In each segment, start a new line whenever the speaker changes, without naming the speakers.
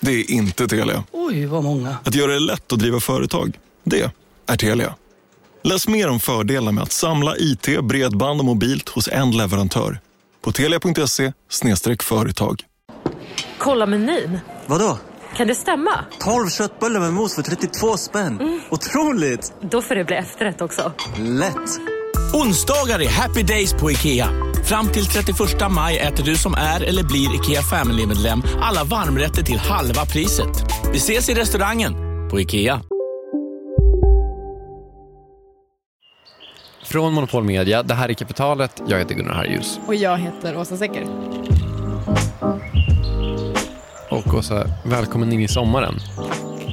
Det är inte Telia.
Oj, vad många.
Att göra det lätt att driva företag. Det är Telia. Läs mer om fördelar med att samla IT, bredband och mobilt hos en leverantör. På telia.se företag.
Kolla menyn.
Vadå?
Kan det stämma?
12 köttbullar med mos för 32 spänn. Mm. Otroligt!
Då får det bli efterrätt också.
Lätt!
Onsdagar är happy days på IKEA. Fram till 31 maj äter du som är eller blir IKEA Family-medlem alla varmrätter till halva priset. Vi ses i restaurangen på IKEA.
Från Monopol Media, det här är Kapitalet. Jag heter Gunnar Harjus.
Och jag heter Åsa Secker.
Och Åsa, välkommen in i sommaren.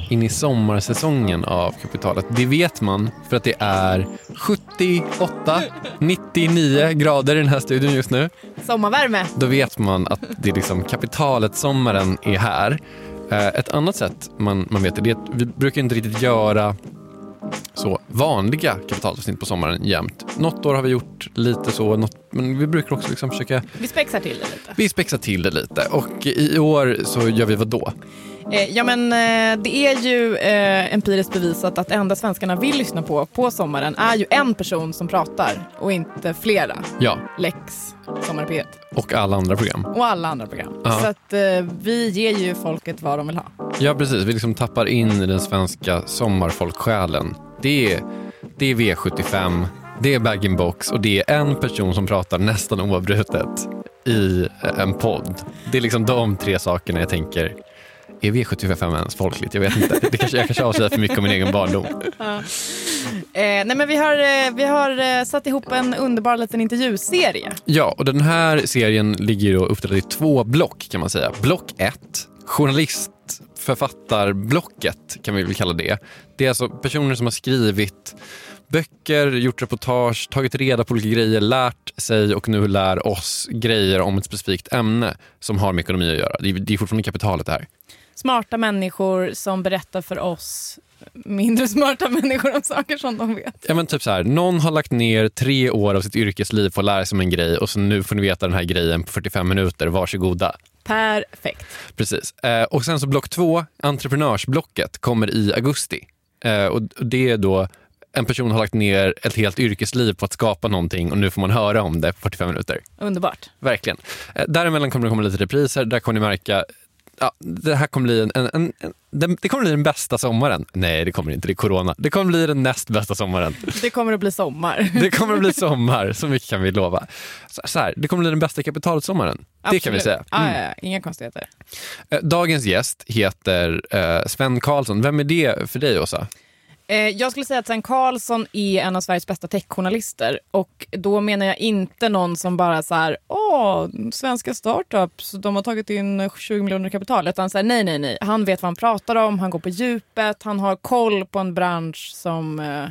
In i sommarsäsongen av Kapitalet. Det vet man för att det är 78, 99 grader i den här studion just nu.
Sommarvärme.
Då vet man att det är liksom kapitalet-sommaren är här. Eh, ett annat sätt man, man vet det är att vi brukar inte riktigt göra så vanliga kapitalavsnitt på sommaren jämt. Något år har vi gjort lite så, något, men vi brukar också liksom försöka...
Vi spexar till det lite.
Vi spexar till det lite och i år så gör vi vad då?
Eh, ja men eh, det är ju eh, empiriskt bevisat att det enda svenskarna vill lyssna på på sommaren är ju en person som pratar och inte flera.
Ja.
Lex, Sommar P1.
Och alla andra program.
Och alla andra program.
Ja.
Så att eh, vi ger ju folket vad de vill ha.
Ja precis, vi liksom tappar in i den svenska sommarfolksjälen. Det är, det är V75, det är bag-in-box och det är en person som pratar nästan oavbrutet i en podd. Det är liksom de tre sakerna jag tänker är V75 ens folkligt? Jag vet inte. Det kanske, jag kanske avslöjar för mycket om min egen barndom.
Ja. Eh, nej men vi har, eh, vi har eh, satt ihop en underbar liten intervjuserie.
Ja, och den här serien ligger då uppdelad i två block kan man säga. Block 1, journalistförfattarblocket kan vi väl kalla det. Det är alltså personer som har skrivit böcker, gjort reportage, tagit reda på olika grejer, lärt sig och nu lär oss grejer om ett specifikt ämne som har med ekonomi att göra. Det är, det är fortfarande kapitalet det här.
Smarta människor som berättar för oss mindre smarta människor om saker som de vet.
Ja, men typ så här, någon har lagt ner tre år av sitt yrkesliv på att lära sig om en grej och så nu får ni veta den här grejen på 45 minuter. Varsågoda.
Perfekt.
Precis. Eh, och sen så block två, entreprenörsblocket, kommer i augusti. Eh, och det är då en person har lagt ner ett helt yrkesliv på att skapa någonting och nu får man höra om det på 45 minuter.
Underbart.
Verkligen. Eh, däremellan kommer det komma lite repriser. Där kommer ni märka Ja, det här kommer bli en, en, en, en, det kommer bli den bästa sommaren. Nej, det kommer inte. Det är corona. Det kommer bli den näst bästa sommaren.
Det kommer att bli sommar.
Det kommer att bli sommar, så mycket kan vi lova. Så, så här, det kommer bli den bästa kapitalsommaren. Det kan vi säga.
Mm. Ah, ja, inga konstigheter.
Eh, dagens gäst heter eh, Sven Karlsson. Vem är det för dig, Åsa?
Eh, jag skulle säga att Sven Karlsson är en av Sveriges bästa techjournalister. Och då menar jag inte någon som bara så här, åh, svenska startups, de har tagit in 20 miljoner kapital. Utan så här, nej, nej, nej. Han vet vad han pratar om, han går på djupet, han har koll på en bransch som eh,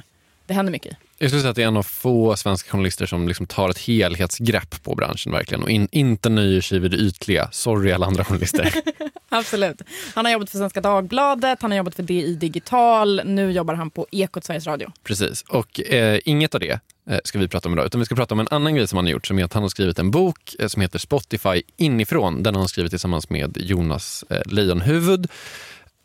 det händer mycket i.
Jag skulle säga att det är en av få svenska journalister som liksom tar ett helhetsgrepp på branschen verkligen och in, inte nöjer sig vid det ytliga. Sorry alla andra journalister.
Absolut. Han har jobbat för Svenska Dagbladet, han har jobbat för DI Digital, nu jobbar han på Ekot Sveriges Radio.
Precis, och eh, inget av det eh, ska vi prata om idag, utan vi ska prata om en annan grej som han har gjort som är att han har skrivit en bok eh, som heter Spotify inifrån. Den har han skrivit tillsammans med Jonas eh, Lejonhuvud.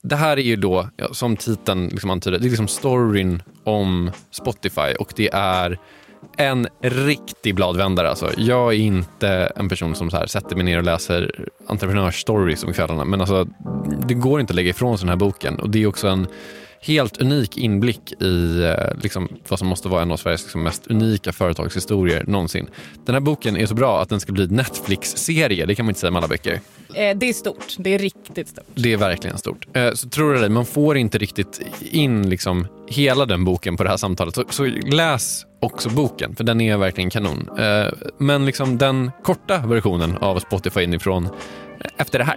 Det här är ju då, ja, som titeln liksom antyder, det är liksom storyn om Spotify och det är en riktig bladvändare. Alltså. Jag är inte en person som så här sätter mig ner och läser entreprenörsstories om kvällarna men alltså, det går inte att lägga ifrån sig den här boken och det är också en helt unik inblick i eh, liksom, vad som måste vara en av Sveriges liksom, mest unika företagshistorier någonsin. Den här boken är så bra att den ska bli Netflix-serie, det kan man inte säga med alla böcker.
Eh, det är stort, det är riktigt stort.
Det är verkligen stort. Eh, så tror jag det, man får inte riktigt in liksom, hela den boken på det här samtalet. Så, så läs också boken, för den är verkligen kanon. Eh, men liksom den korta versionen av Spotify inifrån efter det här.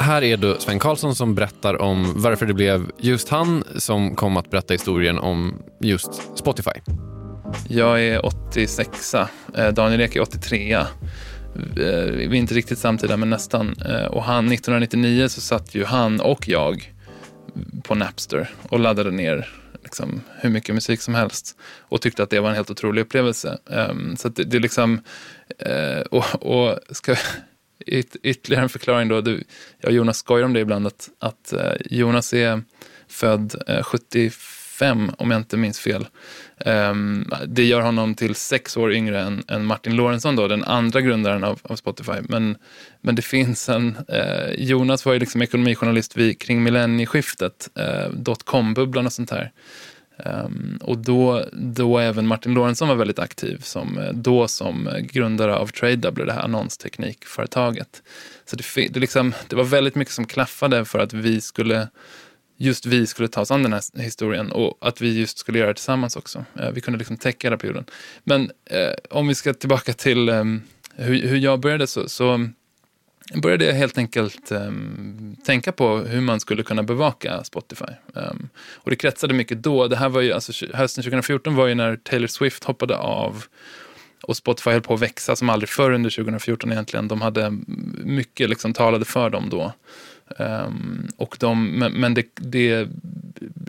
Här är då Sven Karlsson som berättar om varför det blev just han som kom att berätta historien om just Spotify.
Jag är 86 eh, Daniel Ek är 83 eh, Vi är inte riktigt samtida, men nästan. Eh, och han, 1999 så satt ju han och jag på Napster och laddade ner liksom, hur mycket musik som helst och tyckte att det var en helt otrolig upplevelse. Um, så det, det är liksom, uh, och, och ska, yt, ytterligare en förklaring då. Du, jag och Jonas skojar om det ibland att, att eh, Jonas är född eh, 75 om jag inte minns fel. Um, det gör honom till sex år yngre än, än Martin Lorentzon, då, den andra grundaren av, av Spotify. Men, men det finns en... Eh, Jonas var ju liksom ekonomijournalist vid, kring millennieskiftet, eh, dotcom-bubblan och sånt här. Um, och då, då även Martin Lorentzon var väldigt aktiv, som, eh, då som grundare av TradeDouble, det här annonsteknikföretaget. Så det, det, liksom, det var väldigt mycket som klaffade för att vi skulle just vi skulle ta oss an den här historien och att vi just skulle göra det tillsammans också. Uh, vi kunde liksom täcka hela perioden. Men uh, om vi ska tillbaka till um, hur, hur, jag började så, så började jag helt enkelt um, tänka på hur man skulle kunna bevaka Spotify. Um, och det kretsade mycket då. Det här var ju, alltså, hösten 2014 var ju när Taylor Swift hoppade av och Spotify höll på att växa som aldrig förr under 2014 egentligen. De hade mycket liksom talade för dem då. Um, och de, men, men det, det,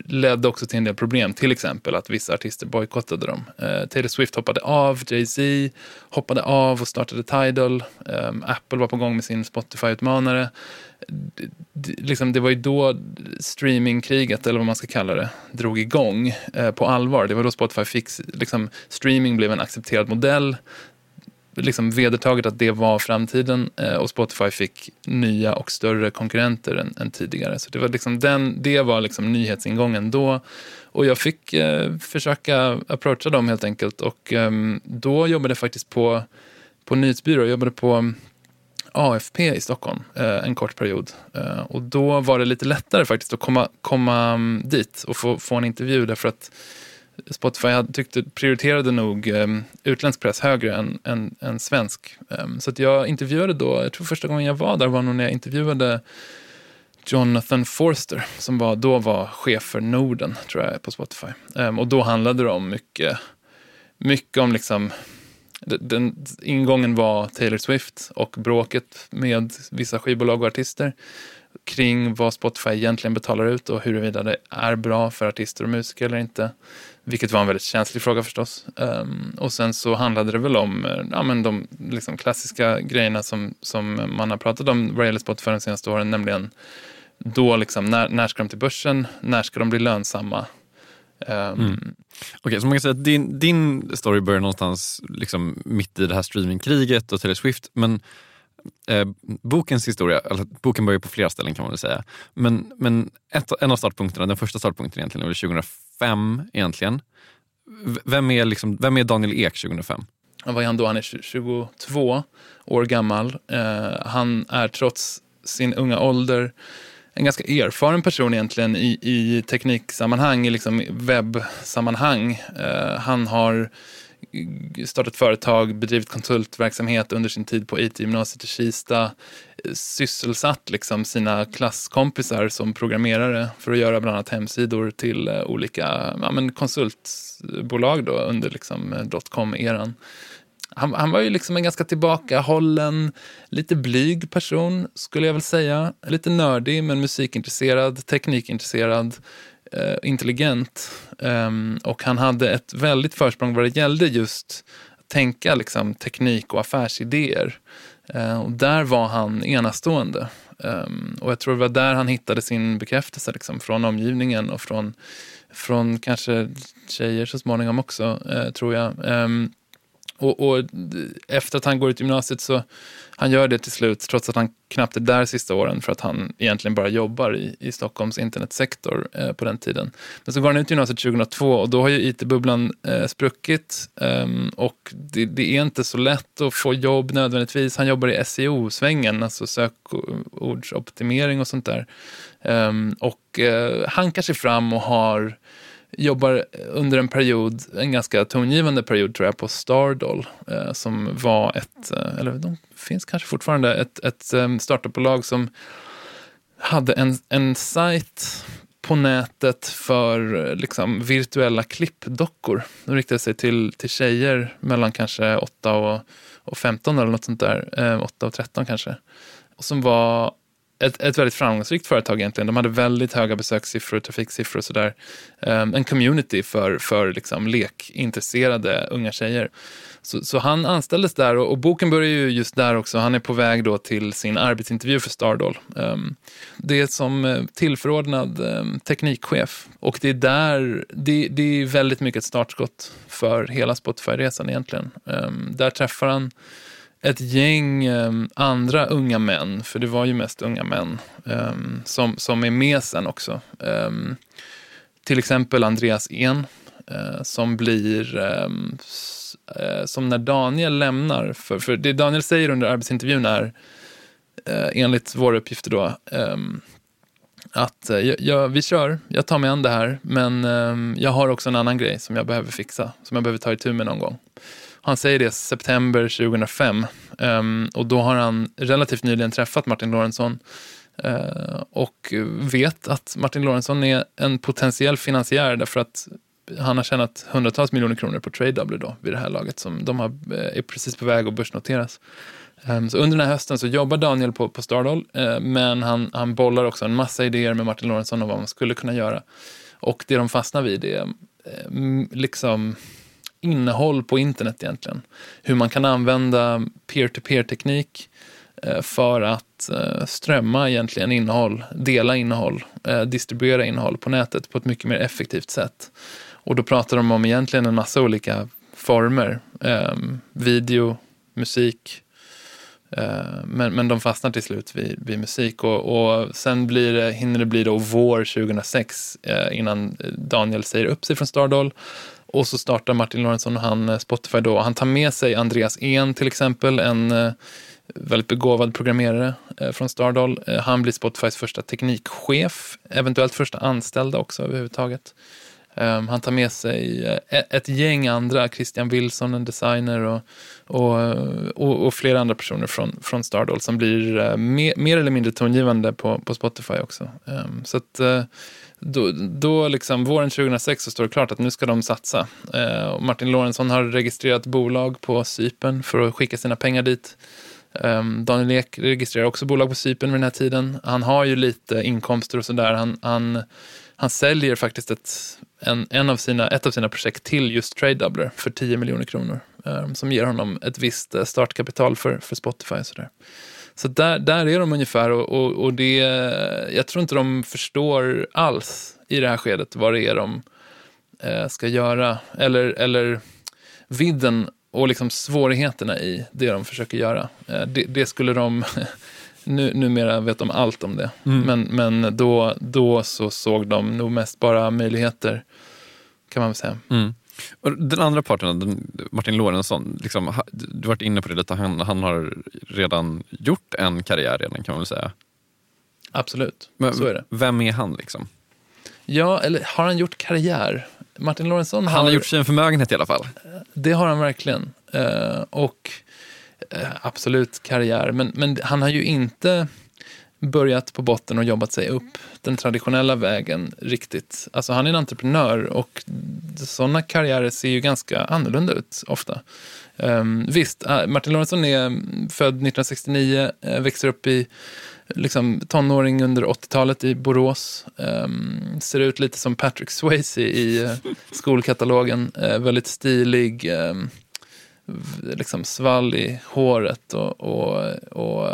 ledde också till en del problem, till exempel att vissa artister bojkottade dem. Uh, Taylor Swift hoppade av, Jay-Z hoppade av och startade Tidal. Um, Apple var på gång med sin Spotify-utmanare. Det, liksom, det var ju då streamingkriget, eller vad man ska kalla det, drog igång uh, på allvar. Det var då Spotify fick, liksom, streaming blev en accepterad modell liksom vedertaget att det var framtiden eh, och Spotify fick nya och större konkurrenter än, än tidigare. Så det var, liksom den, det var liksom nyhetsingången då. Och jag fick eh, försöka approacha dem helt enkelt. Och eh, då jobbade jag faktiskt på, på nyhetsbyrå. Jag jobbade på mm, AFP i Stockholm eh, en kort period. Eh, och då var det lite lättare faktiskt att komma, komma mm, dit och få, få en intervju därför att Spotify tyckte, prioriterade nog um, utländsk press högre än, än, än svensk. Um, så att jag intervjuade då, jag tror första gången jag var där var nog när jag intervjuade Jonathan Forster som var, då var chef för Norden tror jag på Spotify. Um, och då handlade det om mycket, mycket om liksom den, ingången var Taylor Swift och bråket med vissa skivbolag och artister kring vad Spotify egentligen betalar ut och huruvida det är bra för artister och musiker eller inte. Vilket var en väldigt känslig fråga förstås. Um, och sen så handlade det väl om eh, ja, men de liksom, klassiska grejerna som, som man har pratat om vad gäller Spotify de senaste åren, nämligen då liksom, när, när ska de till börsen, när ska de bli lönsamma? Um, mm.
Okej, okay, så man kan säga att din, din story börjar någonstans liksom mitt i det här streamingkriget och Taylor Swift, men eh, bokens historia, eller boken börjar på flera ställen kan man väl säga. Men, men ett, en av startpunkterna, den första startpunkten egentligen, var 2005 egentligen. V- Vem är, liksom, vem är Daniel Ek 2005?
Vad är han då? Han är 22 år gammal. Eh, han är trots sin unga ålder en ganska erfaren person egentligen i, i tekniksammanhang, i liksom webbsammanhang. Eh, han har Eh, startat företag, bedrivit konsultverksamhet under sin tid på IT-gymnasiet i Kista, eh, sysselsatt liksom sina klasskompisar som programmerare för att göra bland annat hemsidor till eh, olika ja, men konsultbolag då under liksom dotcom-eran. Han, han var ju liksom en ganska tillbakahållen, lite blyg person skulle jag väl säga. Lite nördig men musikintresserad, teknikintresserad, eh, intelligent. Ehm, och han hade ett väldigt försprång vad det gällde just att tänka liksom, teknik och affärsidéer. Eh, och där var han enastående. Ehm, och jag tror det var där han hittade sin bekräftelse liksom, från omgivningen och från, från kanske tjejer så småningom också, eh, tror jag. Ehm, och, och efter att han går ut gymnasiet så han gör det till slut trots att han knappt är där sista åren för att han egentligen bara jobbar i, i Stockholms internetsektor eh, på den tiden. Men så går han ut gymnasiet 2002 och då har ju it-bubblan eh, spruckit eh, och det, det, är inte så lätt att få jobb nödvändigtvis. Han jobbar i SEO-svängen, alltså sökordsoptimering och sånt där. Ehm, och eh, hankar sig fram och har jobbar under en period, en ganska tongivande period tror jag, på Stardoll. Eh, som var ett, eh, eller de finns kanske fortfarande, ett, ett eh, startupbolag som hade en, en sajt på nätet för eh, liksom, virtuella klippdockor. De riktade sig till, till tjejer mellan kanske 8 och, och 15 eller något sånt där. Eh, 8 och 13 kanske. Och som var ett, ett väldigt framgångsrikt företag egentligen. De hade väldigt höga besökssiffror, trafiksiffror och sådär. Um, en community för, för liksom lekintresserade unga tjejer. Så, så han anställdes där och, och, boken börjar ju just där också. Han är på väg då till sin arbetsintervju för Stardoll. Um, ehm, det är som eh, tillförordnad um, teknikchef och det är där, det, det är väldigt mycket ett startskott för hela Spotify-resan egentligen. där träffar han ett gäng um, andra unga män, för det var ju mest unga män, um, som, som är med sen också. Um, till exempel Andreas En, uh, som blir, uh, som när Daniel lämnar, för, för det Daniel säger under arbetsintervjun är, uh, enligt våra uppgifter då, att ja, vi kör, jag tar mig an det här, men jag har också en annan grej som jag behöver fixa, som jag behöver ta itu med någon gång. Han säger det september 2005 um, ehm, och då har han relativt nyligen träffat Martin Lorentzon uh, och vet att Martin Lorentzon är en potentiell finansiär därför att han har tjänat hundratals miljoner kronor på TradeW då vid det här laget som de har, eh, är precis på väg att börsnoteras. Um, så under den här hösten så jobbar Daniel på, på Stardoll, uh, eh, men han, han bollar också en massa idéer med Martin Lorentzon om vad man skulle kunna göra. Och det de fastnar vid är liksom innehåll på internet egentligen. Hur man kan använda peer-to-peer-teknik eh, för att eh, strömma egentligen innehåll, dela innehåll, eh, distribuera innehåll på nätet på ett mycket mer effektivt sätt. Och då pratar de om egentligen en massa olika former. Ehm, video, musik, men, men de fastnar till slut vid, vid musik och, och sen blir det, hinner det bli då vår 2006 innan Daniel säger upp sig från Stardoll och så startar Martin Lorentzon och han eh, Spotify då. Han tar med sig Andreas En till exempel, en eh, väldigt begåvad programmerare eh, från Stardoll. Han blir Spotifys första teknikchef, eventuellt första anställda också överhuvudtaget. Ehm, han tar med sig e-, ett gäng andra, Christian Wilson, en designer och, och, och, och flera andra personer från, från Stardoll som blir mer, mer, eller mindre tongivande på, på Spotify också. Ehm, så att, då, då liksom, våren 2006 så står det klart att nu ska de satsa. Eh, Martin Lorentzon har registrerat bolag på Sypen för att skicka sina pengar dit. Eh, Daniel Ek registrerar också bolag på Sypen vid den här tiden. Han har ju lite inkomster och sådär. Han, han, han säljer faktiskt ett, en, en av sina, ett av sina projekt till just TradeDoubler för 10 miljoner kronor. Eh, som ger honom ett visst eh, startkapital för, för Spotify och sådär. Så där, där är de ungefär och, och, och, det, jag tror inte de förstår alls i det här skedet vad det är de eh, ska göra. Eller, eller vidden och liksom svårigheterna i det de försöker göra. Eh, det, det skulle de, nu, numera vet de allt om det,
Mm.
men, men då, då så såg de nog mest bara möjligheter, kan man väl säga.
Mm. Den andra parten, Martin Lorentzon, liksom, du har varit inne på det lite, han, han har redan gjort en karriär redan kan man väl säga.
Absolut,
Men
så är det.
Vem är han liksom?
Ja, eller har han gjort karriär? Martin Lorentzon
Han har gjort sig en förmögenhet i alla fall.
Det har han verkligen. Eh, och eh, absolut karriär. Men, men han har ju inte börjat på botten och jobbat sig upp den traditionella vägen riktigt. Alltså han är en entreprenör och sådana karriärer ser ju ganska annorlunda ut ofta. Um, visst, eh, Martin Lorentzon är född 1969, eh, växer upp i liksom, tonåring under 80-talet i Borås. Um, ser ut lite som Patrick Swayze i uh, skolkatalogen. Uh, väldigt stilig, ehm, liksom svall i håret och, och, och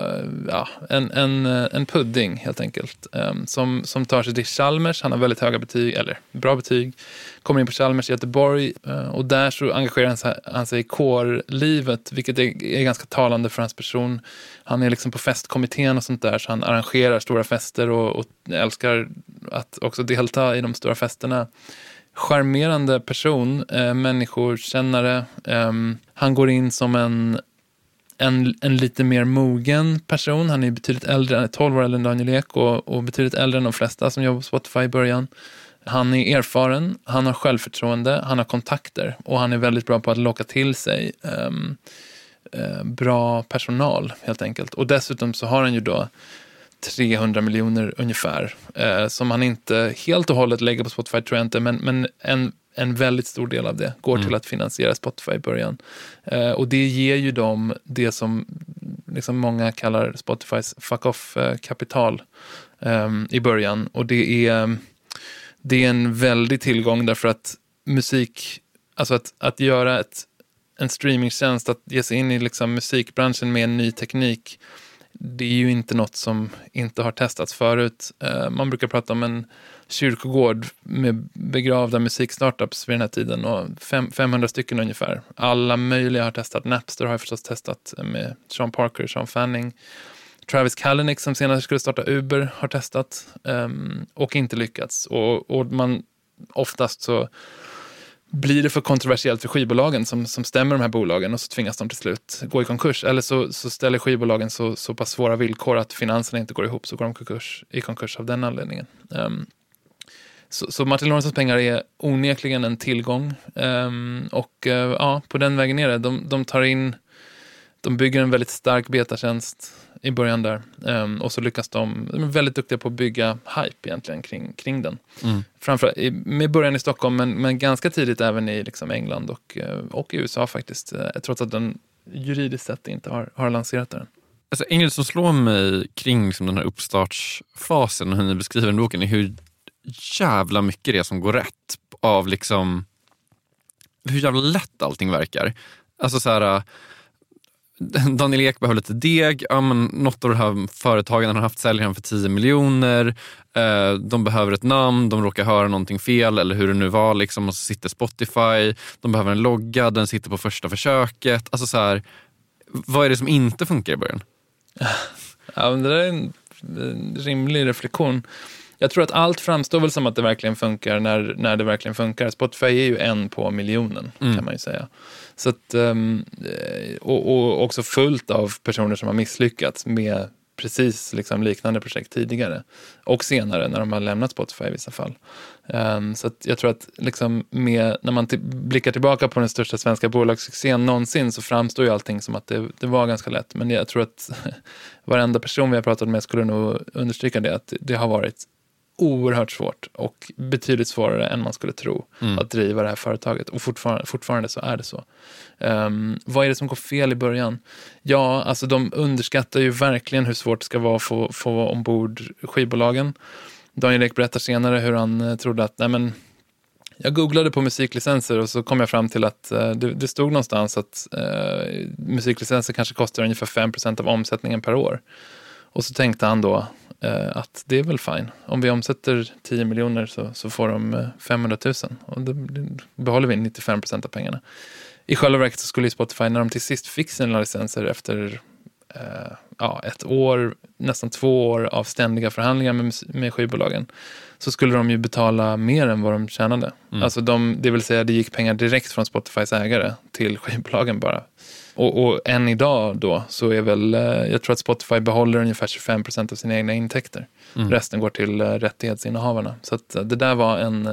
ja, en, en, eh, en pudding helt enkelt. Ehm, som, som tar sig till Chalmers. Han har väldigt höga betyg, eller bra betyg. Kommer in på Chalmers i Göteborg eh, och där så engagerar han sig, han sig i kårlivet, vilket är, är ganska talande för hans person. Han är liksom på festkommittén och sånt där, så han arrangerar stora fester och, och älskar att också delta i de stora festerna. Charmerande person, eh, människokännare. Eh, han går in som en, en, en lite mer mogen person. Han är betydligt äldre, han är 12 år äldre än Daniel Ek och, och betydligt äldre än de flesta som jobbar på Spotify i början. Han är erfaren, han har självförtroende, han har kontakter och han är väldigt bra på att locka till sig ehm, eh, bra personal helt enkelt. Och dessutom så har han ju då 300 miljoner ungefär eh, som han inte helt och hållet lägger på Spotify tror jag inte, men, men en, en väldigt stor del av det går till att finansiera Spotify i början. Eh, och det ger ju dem det som liksom många kallar Spotifys fuck off-kapital eh, i början. Och det är, det är en väldig tillgång därför att musik, alltså att, att göra ett, en streamingtjänst, att ge sig in i liksom musikbranschen med en ny teknik, det är ju inte något som inte har testats förut. Eh, man brukar prata om en kyrkogård med begravda musikstartups vid den här tiden och fem, 500 stycken ungefär. Alla möjliga har testat. Napster har jag förstås testat med Sean Parker, Sean Fanning. Travis Kalanick som senare skulle starta Uber har testat ehm, och inte lyckats. Och, och man oftast så blir det för kontroversiellt för skivbolagen som, som stämmer de här bolagen och så tvingas de till slut gå i konkurs. Eller så, så ställer skivbolagen så, så pass svåra villkor att finanserna inte går ihop så går de konkurs, i konkurs av den anledningen. Um, så, så Martin Lorentzons pengar är onekligen en tillgång. Um, och uh, ja, på den vägen är det. De, de tar in, de bygger en väldigt stark betatjänst i början där. Ehm, och så lyckas de, de är väldigt duktiga på att bygga hype egentligen kring, kring den.
Mm.
Framförallt i- med början i Stockholm, men, men ganska tidigt även i liksom England och, eh, och i USA faktiskt. eh, Trots att den juridiskt sett inte har, har lanserat den.
Alltså, en grej som slår mig kring liksom, den här uppstartsfasen och hur ni beskriver den boken är hur jävla mycket det är som går rätt av liksom hur jävla lätt allting verkar. Alltså så här, Daniel Ek behöver lite deg, ja, men något av de här företagen han har haft säljer han för 10 miljoner. Eh, de behöver ett namn, de råkar höra någonting fel eller hur det nu var. Liksom, och så sitter Spotify, de behöver en logga, den sitter på första försöket. Alltså så här, vad är det som inte funkar i början?
Ja, men det där är en, en rimlig reflektion. Jag tror att allt framstår väl som att det verkligen funkar när, när det verkligen funkar. Spotify är ju en på miljonen
Mm.
kan man ju säga. Så att, ehm, eh, och, och också fullt av personer som har misslyckats med precis liksom liknande projekt tidigare. Och senare när de har lämnat Spotify i vissa fall. Ehm, så att jag tror att liksom med, när man blickar tillbaka på den största svenska bolagssuccén någonsin så framstår ju allting som att det, det var ganska lätt. Men jag tror att varenda person vi har pratat med skulle nog understryka det, att det har varit oerhört svårt och betydligt svårare än man skulle tro
Mm.
att driva det här företaget. Och fortfarande, fortfarande så är det så. Ehm, vad är det som går fel i början? Ja, alltså de underskattar ju verkligen hur svårt det ska vara att få, få ombord skivbolagen. Daniel Ek berättar senare hur han eh, trodde att, nej men, jag googlade på musiklicenser och så kom jag fram till att eh, det, det stod någonstans att eh, musiklicenser kanske kostar ungefär 5% av omsättningen per år. Och så tänkte han då Eh, att det är väl fine. Om vi omsätter 10 miljoner så, så får de eh, 500 000 och då behåller vi 95% av pengarna. i själva verket så skulle ju Spotify, när de till sist fick sina licenser efter eh, ja, ett år, nästan två år av ständiga förhandlingar med, med skivbolagen, så skulle de ju betala mer än vad de tjänade.
Mm.
Alltså de, det vill säga det gick pengar direkt från Spotifys ägare till skivbolagen bara. Och, och än idag då så är väl, eh, jag tror att Spotify behåller ungefär 25 procent av sina egna intäkter.
Mm.
Resten går till eh, rättighetsinnehavarna. Så att eh, det där var en,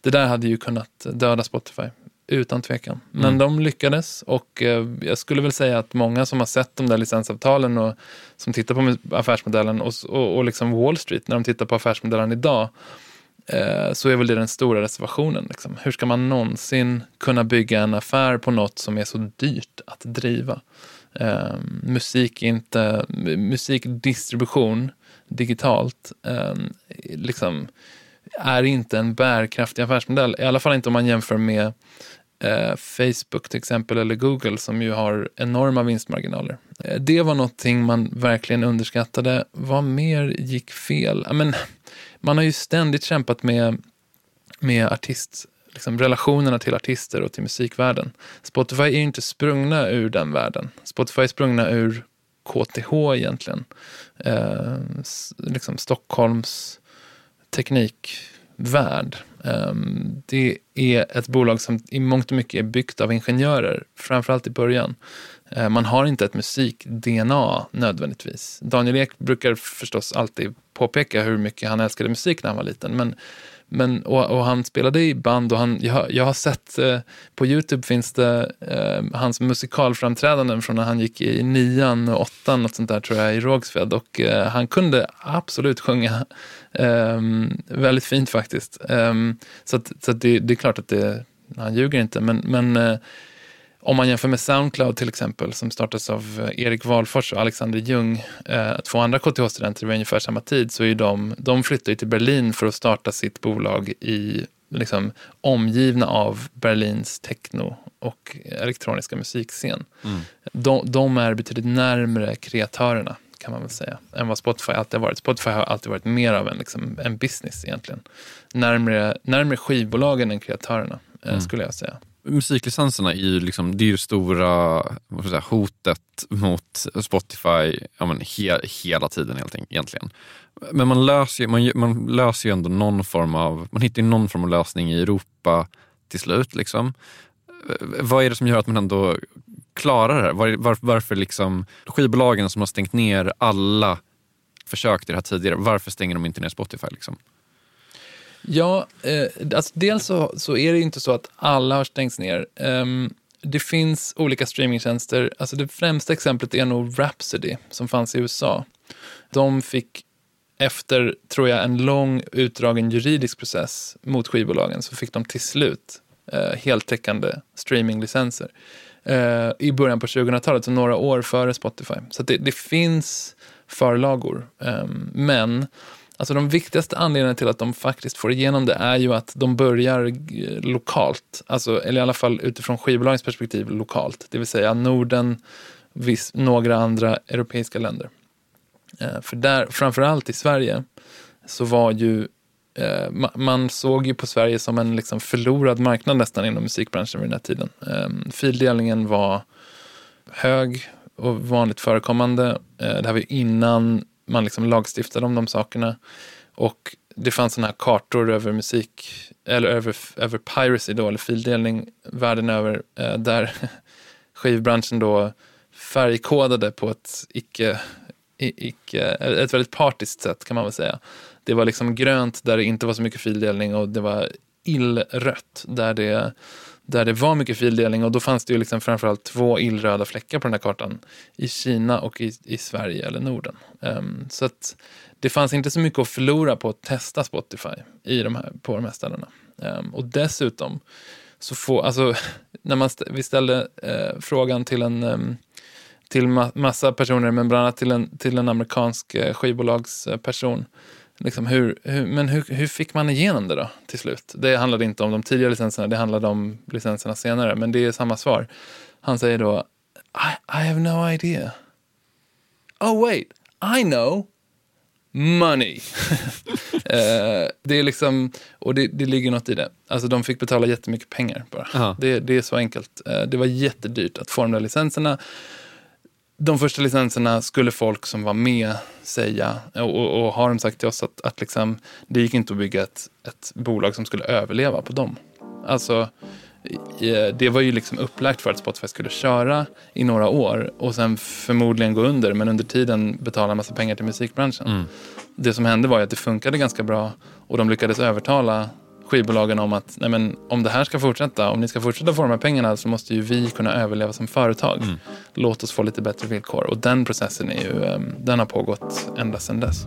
det där hade ju kunnat döda Spotify. Utan tvekan. Men
Mm.
de lyckades och eh, jag skulle väl säga att många som har sett de där licensavtalen och som tittar på affärsmodellen och, och, och liksom Wall Street, när de tittar på affärsmodellen idag, eh, så är väl det den stora reservationen. Liksom. Hur ska man någonsin kunna bygga en affär på något som är så dyrt att driva? Eh, musik, inte, mu- musikdistribution digitalt eh, liksom, är inte en bärkraftig affärsmodell. I alla fall inte om man jämför med eh, Facebook till exempel eller Google som ju har enorma vinstmarginaler. Eh, det var någonting man verkligen underskattade. Vad mer gick fel? Men, man har ju ständigt kämpat med, med artist, liksom relationerna till artister och till musikvärlden. Spotify är ju inte sprungna ur den världen. Spotify är sprungna ur KTH egentligen. Eh, liksom Stockholms teknikvärld. Ehm, det är ett bolag som i mångt och mycket är byggt av ingenjörer, framförallt i början. Ehm, man har inte ett musik-DNA nödvändigtvis. Daniel Ek brukar förstås alltid påpeka hur mycket han älskade musik när han var liten. Men, men, och, och han spelade i band och han, jag, har- jag har sett eh, på Youtube finns det eh, hans musikalframträdanden från när han gick i nian och åttan, något sånt där tror jag, i Rågsved. Och eh, han kunde absolut sjunga ehm, väldigt fint faktiskt. Ehm, så att, så att det, det är klart att det, han ljuger inte. Men, men eh, om man jämför med Soundcloud till exempel, som startades av eh, Erik Wahlfors och Alexander Ljung, eh, två andra KTH-studenter vid ungefär samma tid, så är de, de flyttade till Berlin för att starta sitt bolag i liksom, omgivna av Berlins techno och elektroniska musikscen.
Mm.
De, de är betydligt närmre kreatörerna kan man väl säga, än vad Spotify alltid har varit. Spotify har alltid varit mer av en, liksom, en business egentligen. Närmre, närmre skivbolagen än kreatörerna, eh,
Mm.
skulle jag säga.
Musiklicenserna är ju, liksom, det är ju stora vad ska säga, hotet mot Spotify ja, men he, hela tiden helt enkelt, egentligen. Men man löser, man, man löser ju ändå någon form av, man hittar ju någon form av lösning i Europa till slut. Liksom. Vad är det som gör att man ändå klarar det här? Var, var, varför liksom skivbolagen som har stängt ner alla försök till det här tidigare, varför stänger de inte ner Spotify? Liksom?
Ja, eh, alltså dels så, så är det inte så att alla har stängts ner. Um, det finns olika streamingtjänster. Alltså det främsta exemplet är nog Rhapsody som fanns i USA. De fick efter, tror jag, en lång utdragen juridisk process mot skivbolagen så fick de till slut eh, heltäckande streaminglicenser. Eh, I början på 2000-talet, så några år före Spotify. Så att det, det finns förlagor. Eh, men Alltså de viktigaste anledningarna till att de faktiskt får igenom det är ju att de börjar eh, lokalt, alltså, eller i alla fall utifrån skivbolagens perspektiv lokalt, det vill säga Norden, viss, några andra europeiska länder. Eh, för där, framförallt i Sverige, så var ju eh, ma- man såg ju på Sverige som en liksom förlorad marknad nästan inom musikbranschen vid den här tiden. Eh, fildelningen var hög och vanligt förekommande. Eh, det här var ju innan man liksom lagstiftade om de sakerna. Och det fanns sådana här kartor över musik, eller över, över piracy då, eller fildelning världen över, eh, där skivbranschen då färgkodade på ett icke, icke, ett väldigt partiskt sätt kan man väl säga. Det var liksom grönt där det inte var så mycket fildelning och det var illrött där det, där det var mycket fildelning och då fanns det ju liksom framförallt två illröda fläckar på den här kartan i Kina och i, i Sverige eller Norden. Um, så att det fanns inte så mycket att förlora på att testa Spotify i de här, på de här ställena. Um, och dessutom så få, alltså när man st- vi ställde uh, frågan till en um, till ma- massa personer, men bland annat till en, till en amerikansk eh, skivbolagsperson. Liksom hur, hur, men hur, hur fick man igenom det då till slut? Det handlade inte om de tidigare licenserna, det handlade om licenserna senare, men det är samma svar. Han säger då, I, I have no idea. Oh wait, I know. money. eh, det är liksom, och det, det ligger något i det. Alltså de fick betala jättemycket pengar bara. Det, det är så enkelt. Eh, det var jättedyrt att få de där licenserna. De första licenserna skulle folk som var med säga, och, och, och har de sagt till oss att, att liksom, det gick inte att bygga ett, ett bolag som skulle överleva på dem. Alltså, det var ju liksom upplagt för att Spotify skulle köra i några år och sen förmodligen gå under, men under tiden betala en massa pengar till musikbranschen.
Mm.
Det som hände var ju att det funkade ganska bra och de lyckades övertala skivbolagen om att nej men, om det här ska fortsätta, om ni ska fortsätta få de här pengarna så måste ju vi kunna överleva som företag.
Mm.
Låt oss få lite bättre villkor. Och den processen är ju, ehm, den har pågått ända sedan dess.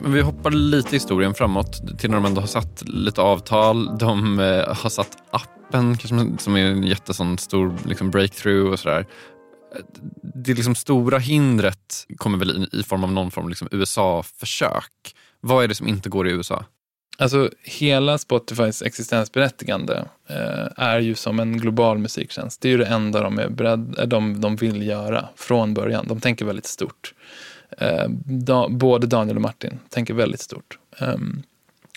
Men vi hoppar lite historien framåt till när de ändå har satt lite avtal. De eh, har satt appen kanske, som är en jättestor stor liksom, breakthrough och sådär. Det liksom stora hindret kommer väl i, i form av någon form av liksom, USA-försök. Vad är det som inte går i USA?
Alltså hela Spotifys existensberättigande eh, är ju som en global musiktjänst. Det är ju det enda de, är beredd, de, de vill göra från början. De tänker väldigt stort. Eh, da, både Daniel och Martin tänker väldigt stort. Um,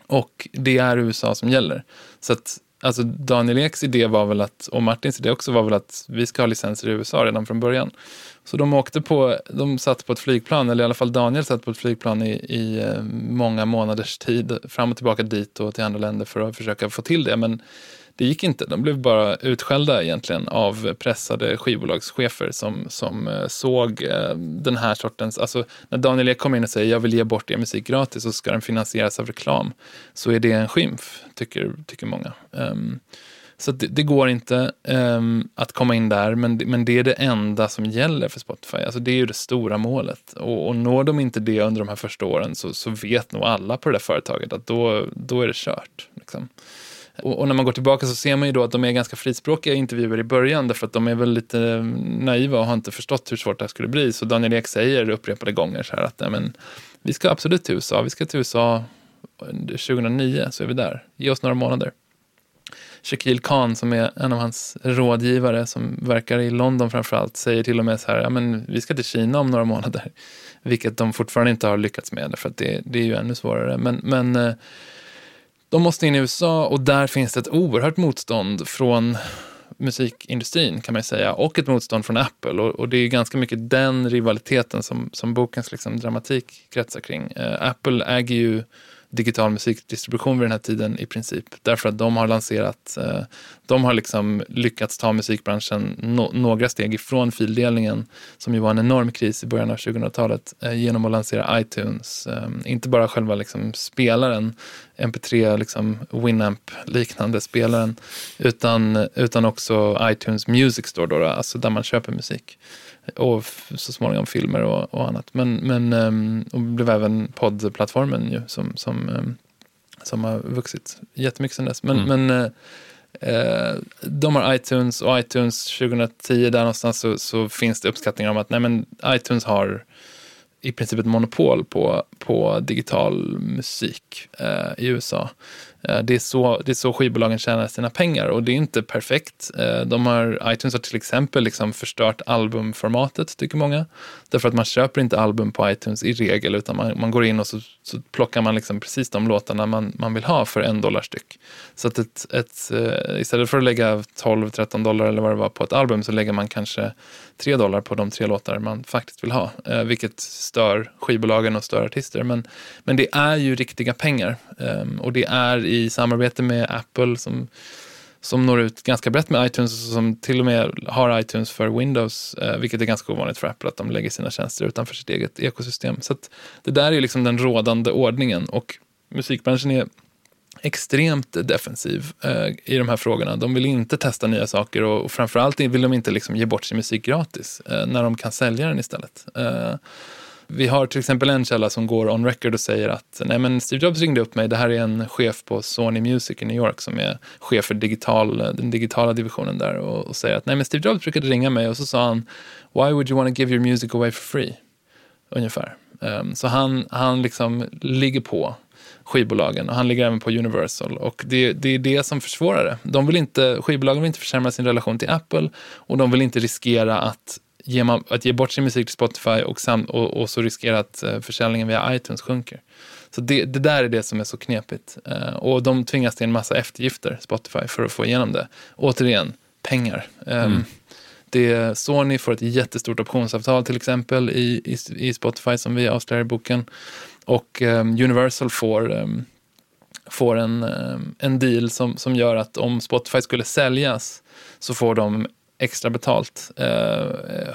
och det är USA som gäller. Så att, alltså Daniel Eks idé var väl att, och Martins idé också var väl att vi ska ha licenser i USA redan från början. Så de åkte på, de satt på ett flygplan, eller i alla fall Daniel satt på ett flygplan i, i eh, många månaders tid, fram och tillbaka dit och till andra länder för att försöka få till det. Men det gick inte. De blev bara utskällda egentligen av pressade skivbolagschefer som, som eh, såg eh, den här sortens, alltså när Daniel Ek kommer in och säger jag vill ge bort er musik gratis och ska den finansieras av reklam, så är det en skymf, tycker, tycker många. Um, så det, det, går inte um, att komma in där, men, men det är det enda som gäller för Spotify. Alltså det är ju det stora målet. Och, och når de inte det under de här första åren så, så vet nog alla på det där företaget att då, då är det kört. Liksom. Och, och, när man går tillbaka så ser man ju då att de är ganska frispråkiga intervjuer i början därför att de är väl lite naiva och har inte förstått hur svårt det här skulle bli. Så Daniel Ek säger upprepade gånger så här att men, vi ska absolut till USA, vi ska till USA 2009 så är vi där. Ge oss några månader. Shakil Khan som är en av hans rådgivare som verkar i London framförallt säger till och med så här, ja men vi ska till Kina om några månader. Vilket de fortfarande inte har lyckats med för att det, det är ju ännu svårare. Men, men eh, de måste in i USA och där finns det ett oerhört motstånd från musikindustrin kan man säga och ett motstånd från Apple och, och, det är ganska mycket den rivaliteten som, som bokens liksom dramatik kretsar kring. Uh, Apple äger ju digital musikdistribution vid den här tiden i princip. Därför att de har lanserat, eh, de har liksom lyckats ta musikbranschen no några steg ifrån fildelningen som ju var en enorm kris i början av 2000-talet eh, genom att lansera iTunes. Eh, inte bara själva liksom spelaren, MP3, liksom Winamp-liknande spelaren, utan, utan också iTunes Music Store, då, alltså där man köper musik och så småningom filmer och, och annat. Men, men um, och blev även poddplattformen ju som, som, um, som har vuxit jättemycket sedan dess. Men, mm. men uh, de har iTunes och iTunes 2010 där någonstans så, så, finns det uppskattningar om att nej, men iTunes har i princip ett monopol på, på digital musik uh, i USA. Eh, det är, så, det är så skivbolagen tjänar sina pengar och det är inte perfekt. Eh, de har, iTunes har till exempel liksom förstört albumformatet, tycker många. Därför att man köper inte album på iTunes i regel, utan man, man går in och så, så plockar man liksom precis de låtarna man, man vill ha för en dollar styck. Så att ett, ett, eh, istället för att lägga 12-13 dollar eller vad det var på ett album så lägger man kanske 3 dollar på de tre låtar man faktiskt vill ha. Vilket stör skivbolagen och stör artister. Men, men det är ju riktiga pengar. Ehm, och det är i samarbete med Apple som, som når ut ganska brett med iTunes och som till och med har iTunes för Windows, eh, vilket är ganska ovanligt för Apple att de lägger sina tjänster utanför sitt eget ekosystem. Så det där är liksom den rådande ordningen och musikbranschen är extremt defensiv eh, i de här frågorna. De vill inte testa nya saker och, och framförallt vill de inte liksom ge bort sin musik gratis eh, när de kan sälja den istället. Eh, vi har till exempel en källa som går on record och säger att nej men Steve Jobs ringde upp mig, det här är en chef på Sony Music i New York som är chef för digital, den digitala divisionen där och, och säger att nej men Steve Jobs brukade ringa mig och så sa han Why would you want to give your music away for free? Ungefär. Um, så han, han liksom ligger på skivbolagen och han ligger även på Universal och det, det är det som försvårar det. De vill inte, skivbolagen vill inte försämra sin relation till Apple och de vill inte riskera att ge man, att ge bort sin musik till Spotify och, sam, och, och så riskera att uh, försäljningen via iTunes sjunker. Så det, det, där är det som är så knepigt. Uh, och de tvingas till en massa eftergifter, Spotify, för att få igenom det. Återigen, pengar. Um, mm. det, Sony får ett jättestort optionsavtal till exempel i, i, i Spotify som vi avslöjar i boken. Och um, Universal får um, får en, en deal som, som gör att om Spotify skulle säljas så får de extra betalt. Eh,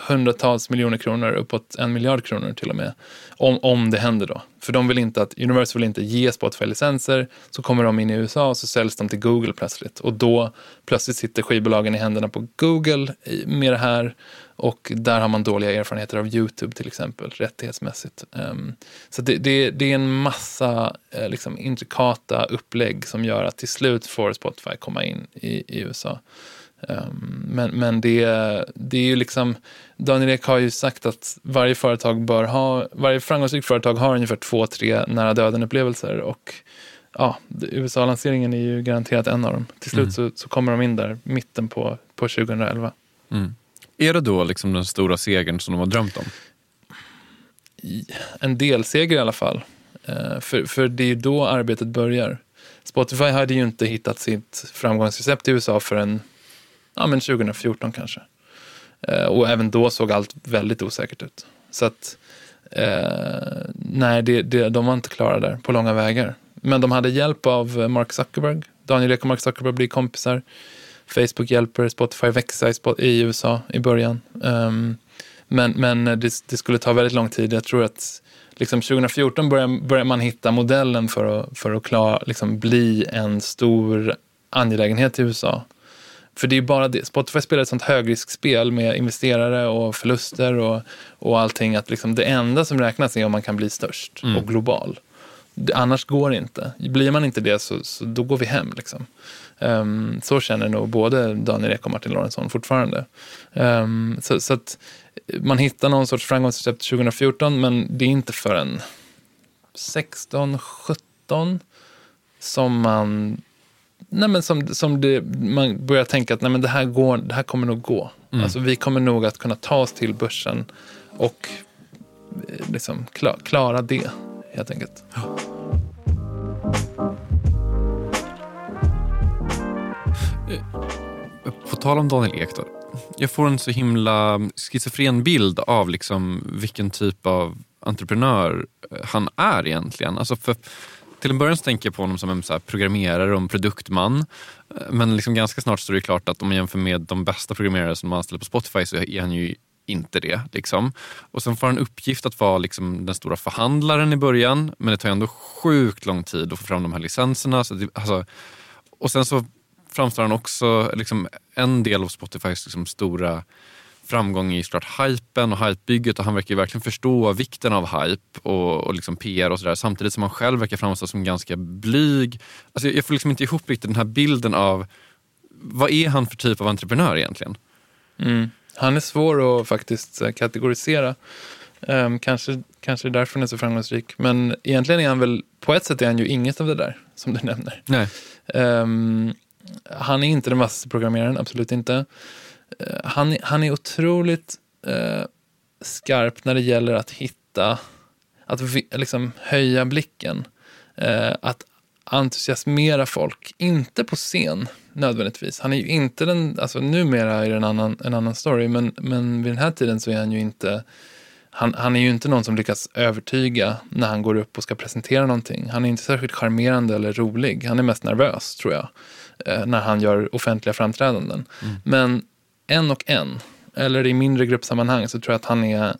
hundratals miljoner kronor, uppåt en miljard kronor till och med. Om, om det händer då. För de vill inte att, Universal vill inte ge Spotify-licenser, så kommer de in i USA och så säljs de till Google plötsligt. Och då plötsligt sitter skivbolagen i händerna på Google med det här. Och där har man dåliga erfarenheter av YouTube till exempel, rättighetsmässigt. Um, så det, det, det, är en massa eh, liksom, intrikata upplägg som gör att till slut får Spotify komma in i, i USA. Ehm, men, men det, det är ju liksom, Daniel Ek har ju sagt att varje företag bör ha, varje framgångsrikt företag har ungefär två, tre nära döden-upplevelser och ja, USA-lanseringen är ju garanterat en av dem. Till slut mm. så, så, kommer de in där, mitten på, på 2011.
Mm. Är det då liksom den stora segern som de har drömt om?
En delseger i alla fall. Uh, för, för det är ju då arbetet börjar. Spotify hade ju inte hittat sitt framgångsrecept i USA förrän ja, men 2014 kanske. Eh, och även då såg allt väldigt osäkert ut. Så att, eh, nej, det, det, de var inte klara där på långa vägar. Men de hade hjälp av Mark Zuckerberg, Daniel Ek och Mark Zuckerberg blir kompisar. Facebook hjälper Spotify växa i, i USA i början. Um, men men det, det skulle ta väldigt lång tid. Jag tror att liksom 2014 börjar, börjar man hitta modellen för att, för att klara, liksom bli en stor angelägenhet i USA. För det är ju bara det. Spotify spelar ett sånt högriskspel med investerare och förluster och, och allting. Att liksom det enda som räknas är om man kan bli störst
Mm.
och global. Det, annars går det inte. Blir man inte det så, så då går vi hem. Liksom. Ehm, så känner nog både Daniel Ek och Martin Lorentzon fortfarande. Ehm, så, så att man hittar någon sorts framgångsrecept 2014 men det är inte förrän 16, 17 som man Nej, men som, som det, man börjar tänka att nej, men det, här går, det här kommer nog gå.
Mm.
Alltså, vi kommer nog att kunna ta oss till börsen och eh, liksom kla, klara det, helt enkelt.
På tal om Daniel Ek då. Jag får en så himla schizofren bild av liksom vilken typ av entreprenör eh, han är egentligen. Alltså för, till en början så tänker jag på honom som en så här programmerare och en produktman. Men liksom ganska snart står det klart att om man jämför med de bästa programmerare som man anställer på Spotify så är han ju inte det. Liksom. Och sen får han uppgift att vara liksom den stora förhandlaren i början men det tar ändå sjukt lång tid att få fram de här licenserna. Så det, alltså, och sen så framstår han också, liksom, en del av Spotifys liksom, stora framgång i såklart hypen och hypebygget och han verkar ju verkligen förstå vikten av hype och, och liksom PR och sådär samtidigt som han själv verkar framstå som ganska blyg. Alltså, jag- får liksom inte ihop riktigt den här bilden av vad är han för typ av entreprenör egentligen?
Mm. Han är svår att faktiskt eh, kategorisera. Ehm, kanske, kanske därför han är så framgångsrik. Men egentligen är han väl, på ett sätt är han ju inget av det där som du nämner.
Nej.
Ehm, han är inte den vassaste programmeraren, absolut inte. Eh, han, han är otroligt eh, skarp när det gäller att hitta, att liksom höja blicken. Eh, att entusiasmera folk, inte på scen nödvändigtvis. Han är ju inte den, alltså numera är det en annan, en annan story, men, men vid den här tiden så är han ju inte han, han är ju inte någon som lyckas övertyga när han går upp och ska presentera någonting. Han är inte särskilt charmerande eller rolig. Han är mest nervös, tror jag, eh, när han gör offentliga framträdanden. Men en och en, eller i mindre gruppsammanhang, så tror jag att han är,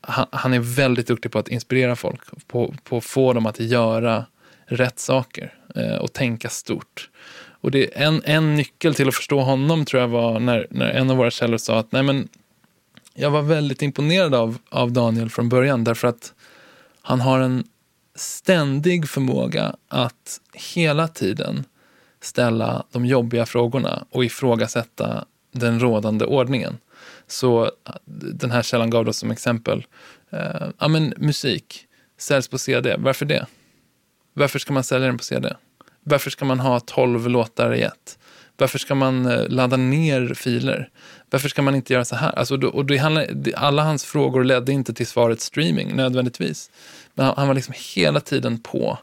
han, han är väldigt duktig på att inspirera folk, på, på att få dem att göra rätt saker eh, och tänka stort. Och det är en, en nyckel till att förstå honom tror jag var när, när en av våra källor sa att nej men jag var väldigt imponerad av, av Daniel från början därför att han har en ständig förmåga att hela tiden ställa de jobbiga frågorna och ifrågasätta den rådande ordningen. Så eh, den här källan gav då som exempel, eh, ja men musik säljs på CD, varför det? Varför ska man sälja den på CD? Varför ska man ha 12 låtar i ett? Varför ska man eh, ladda ner filer? Varför ska man inte göra så här? Alltså, och det handlade, alla hans frågor ledde inte till svaret streaming nödvändigtvis. Men han, han var liksom hela tiden på.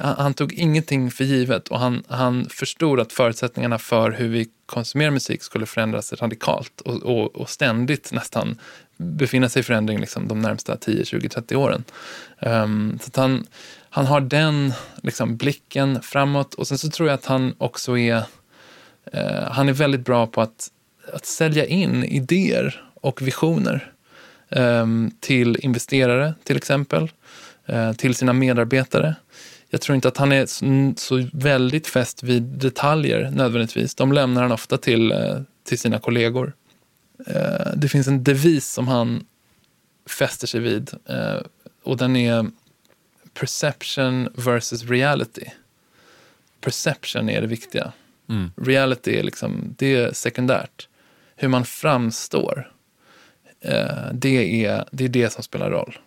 Han, tog ingenting för givet och han, han förstod att förutsättningarna för hur vi konsumerar musik skulle förändras radikalt och, och, och ständigt nästan befinna sig i förändring liksom, de närmsta 10, 20, 30 åren. Um, så att han, han har den liksom, blicken framåt och sen så tror jag att han också är uh, han är väldigt bra på att, att sälja in idéer och visioner um, till investerare till exempel, uh, till sina medarbetare. Jag tror inte att han är så, väldigt fäst vid detaljer nödvändigtvis. De lämnar han ofta till, eh, till sina kollegor. Eh, det finns en devis som han fäster sig vid eh, och den är perception versus reality. Perception är det viktiga.
Mm.
Reality är, liksom, det är sekundärt. Hur man framstår, det, är, det är det som spelar roll.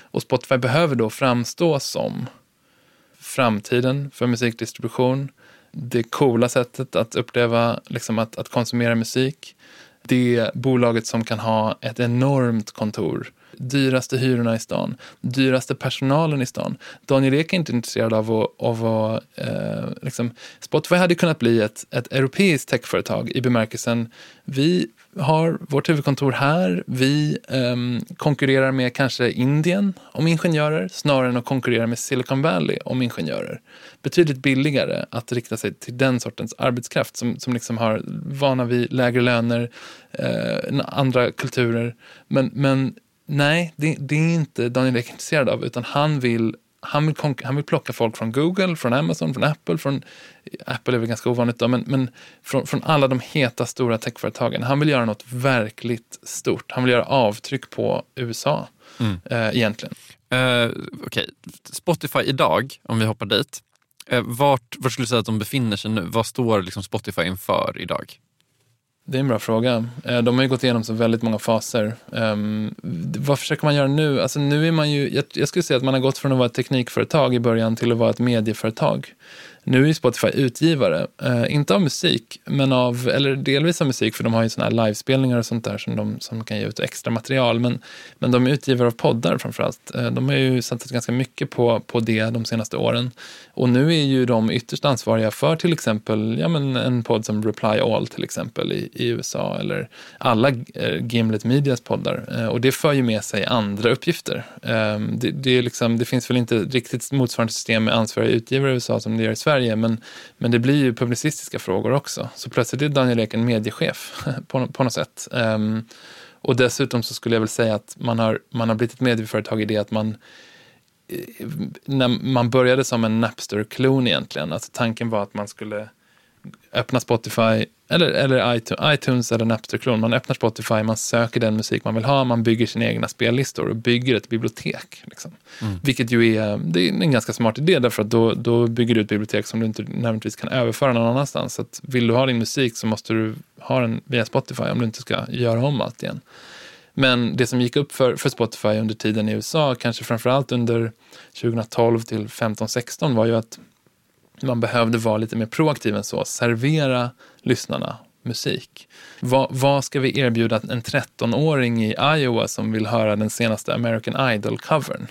Och Spotify behöver då framstå som framtiden för musikdistribution, det coola sättet att uppleva, liksom att, att konsumera musik, det bolaget som kan ha ett enormt kontor dyraste hyrorna i stan, dyraste personalen i stan. Daniel Ek är inte intresserad av att, av att eh, liksom, Spotify hade kunnat bli ett, ett europeiskt techföretag i bemärkelsen vi har vårt huvudkontor här. Vi um, konkurrerar med kanske Indien om ingenjörer snarare än att konkurrera med Silicon Valley om ingenjörer. Betydligt billigare att rikta sig till den sortens arbetskraft som, som liksom har vana vid lägre löner, eh, andra kulturer. Men, men nej, det, det är inte Daniel Ek intresserad av utan han vill han vill, han vill plocka folk från Google, från Amazon, från Apple. Från, Apple är väl ganska ovanligt då, men, men från, från alla de heta stora techföretagen. Han vill göra något verkligt stort. Han vill göra avtryck på USA mm. eh, egentligen.
Okej, okay. Spotify idag, om vi hoppar dit. Uh, vart, vart skulle du säga att de befinner sig nu? Vad står liksom Spotify inför idag?
Det är en bra fråga. Eh, de har ju gått igenom så väldigt många faser. Um, vad försöker man göra nu? Alltså nu är man ju, jag, jag skulle säga att man har gått från att vara ett teknikföretag i början till att vara ett medieföretag. Nu är Spotify utgivare, eh, inte av musik, men av, eller delvis av musik, för de har ju såna här livespelningar och sånt där som de som kan ge ut extra material. Men, men de är utgivare av poddar framförallt. Eh, de har ju satsat ganska mycket på, på det de senaste åren. Och nu är ju de ytterst ansvariga för till exempel ja, men en podd som Reply All till exempel i, i USA, eller alla eh, Gimlet Medias poddar. Eh, och det för ju med sig andra uppgifter. Eh, det, det, är liksom, det finns väl inte riktigt motsvarande system med ansvariga utgivare i USA som det gör i Sverige Sverige, men, men det blir ju publicistiska frågor också. Så plötsligt är Daniel Ek en mediechef på, på något sätt. Um, och dessutom så skulle jag väl säga att man har, man har blivit ett medieföretag i det att man eh, när man började som en Napster-klon egentligen, alltså tanken var att man skulle öppna Spotify, eller, eller iTunes eller Napster-klon. Man öppnar Spotify, man söker den musik man vill ha, man bygger sina egna spellistor och bygger ett bibliotek. Liksom. Mm. Vilket ju är, det är en ganska smart idé, därför att då, då bygger du ett bibliotek som du inte nödvändigtvis kan överföra någon annanstans. Så att vill du ha din musik så måste du ha den via Spotify om du inte ska göra om allt igen. Men det som gick upp för, för Spotify under tiden i USA, kanske framförallt under 2012 till 15-16 var ju att man behövde vara lite mer proaktiv än så, servera lyssnarna musik. Vad, vad ska vi erbjuda en 13-åring i Iowa som vill höra den senaste American Idol-covern?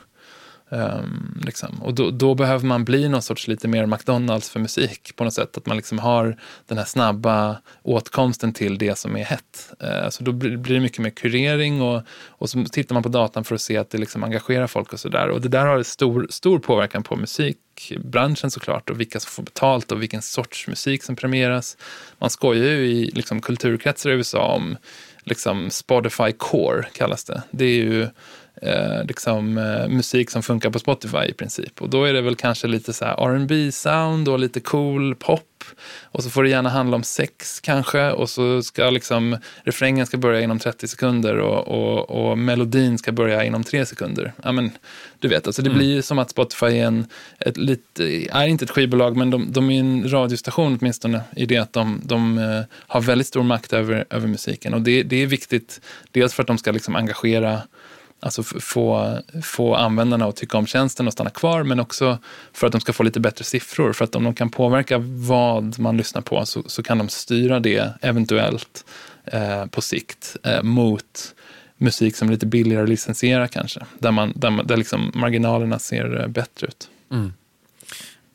Um, liksom. Och då, då, behöver man bli någon sorts lite mer McDonalds för musik på något sätt. Att man liksom har den här snabba åtkomsten till det som är hett. Uh, så då blir, blir det mycket mer kurering och, och så tittar man på datan för att se att det liksom engagerar folk och sådär. Och det där har stor, stor påverkan på musikbranschen såklart och vilka som får betalt och vilken sorts musik som premieras. Man skojar ju i liksom, kulturkretsar i USA om liksom, Spotify Core kallas det. Det är ju eh, liksom, eh, musik som funkar på Spotify i princip. Och då är det väl kanske lite så här R&B sound och lite cool pop. Och så får det gärna handla om sex kanske. Och så ska liksom refrängen ska börja inom 30 sekunder och, och, och melodin ska börja inom 3 sekunder. Ja, men, du vet, alltså det mm. blir som att Spotify är, en, ett, lite, är inte ett skivbolag, men de, de är en radiostation åtminstone i det att de, de uh, har väldigt stor makt över, över musiken. Och det, det är viktigt, dels för att de ska liksom engagera Alltså få, få användarna att tycka om tjänsten och stanna kvar, men också för att de ska få lite bättre siffror. För att om de kan påverka vad man lyssnar på så, så kan de styra det eventuellt eh, på sikt eh, mot musik som är lite billigare att licensiera kanske. Där, man, där, där liksom marginalerna ser eh, bättre ut. Mm.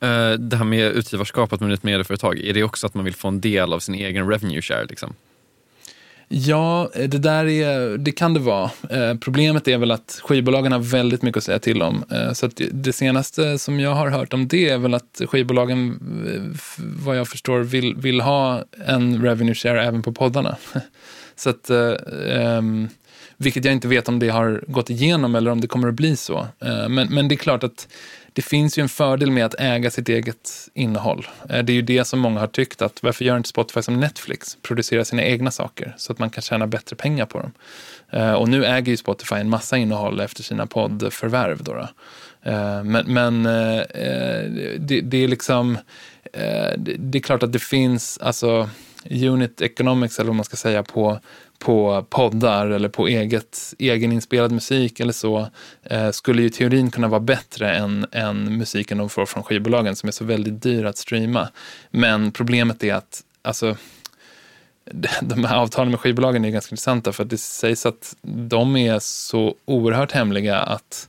Eh, det här med utgivarskapet med ett medieföretag, är det också att man vill få en del av sin egen revenue share? Liksom?
Ja, eh, det där är, det kan det vara. Eh, problemet är väl att skivbolagen har väldigt mycket att säga till om. Eh, så det senaste som jag har hört om det är väl att skivbolagen, eh, vad jag förstår, vill, vill ha en revenue share även på poddarna. så att, eh, ehm, vilket jag inte vet om det har gått igenom eller om det kommer att bli så. Eh, men, men det är klart att det finns ju en fördel med att äga sitt eget innehåll. Eh, det är ju det som många har tyckt att varför gör inte Spotify som Netflix, producera sina egna saker så att man kan tjäna bättre pengar på dem. Eh, och nu äger ju Spotify en massa innehåll efter sina poddförvärv. Då, då. Eh, men, men det, det, är liksom, det är klart att det finns, alltså unit economics eller vad man ska säga på på poddar eller på eget, egeninspelad musik eller så eh, skulle ju teorin kunna vara bättre än, än musiken de får från skivbolagen som är så väldigt dyr att streama. Men problemet är att alltså, de här avtalen med skivbolagen är ganska intressanta för att det sägs att de är så oerhört hemliga att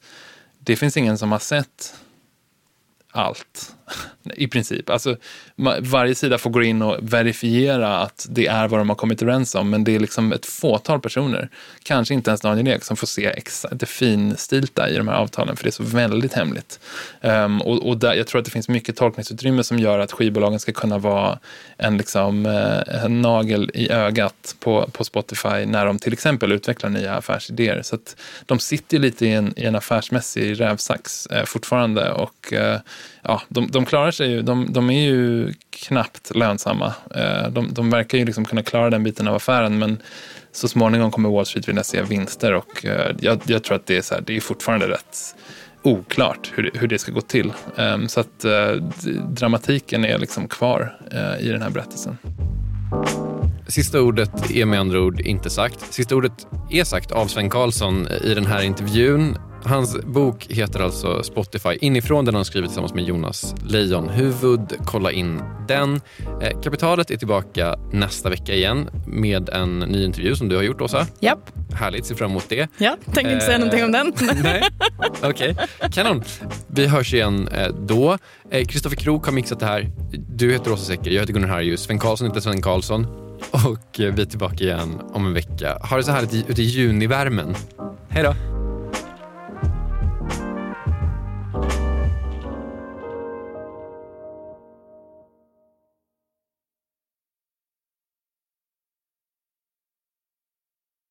det finns ingen som har sett allt. I princip. Alltså, varje sida får gå in och verifiera att det är vad de har kommit överens om, men det är liksom ett fåtal personer, kanske inte ens Daniel Ek, som får se det finstilta i de här avtalen, för det är så väldigt hemligt. Um, och, och där, jag tror att det finns mycket tolkningsutrymme som gör att skivbolagen ska kunna vara en, liksom, eh, en nagel i ögat på, på Spotify när de till exempel utvecklar nya affärsidéer. Så att de sitter lite i en, i en affärsmässig rävsax eh, fortfarande och eh, ja, de, de klarar sig ju. De, de är ju knappt lönsamma. Eh, de, de verkar ju liksom kunna klara den biten av affären, men så småningom kommer Wall Street vilja se vinster och eh, jag, jag tror att det är, så här, det är fortfarande rätt oklart hur, hur det ska gå till. Ehm, så att eh, dramatiken är liksom kvar i den här berättelsen.
Sista ordet är med andra ord inte sagt. Sista ordet är sagt av Sven Karlsson i den här intervjun. Hans bok heter alltså Spotify inifrån. Den har han skrivit tillsammans med Jonas Leijonhufvud. Kolla in den. Eh, Kapitalet är tillbaka nästa vecka igen med en ny intervju som du har gjort, Åsa.
Japp.
Härligt, ser fram emot det.
Ja, tänkte inte säga eh, någonting om den.
Nej, okej. Okay. Kanon. Vi hörs igen eh, då. Kristoffer eh, Krook har mixat det här. Du heter Åsa Secker, jag heter Gunnar Harjus. Sven Karlsson heter Sven Karlsson. Och vi är tillbaka igen om en vecka. Ha det så härligt ute i junivärmen. Hej då!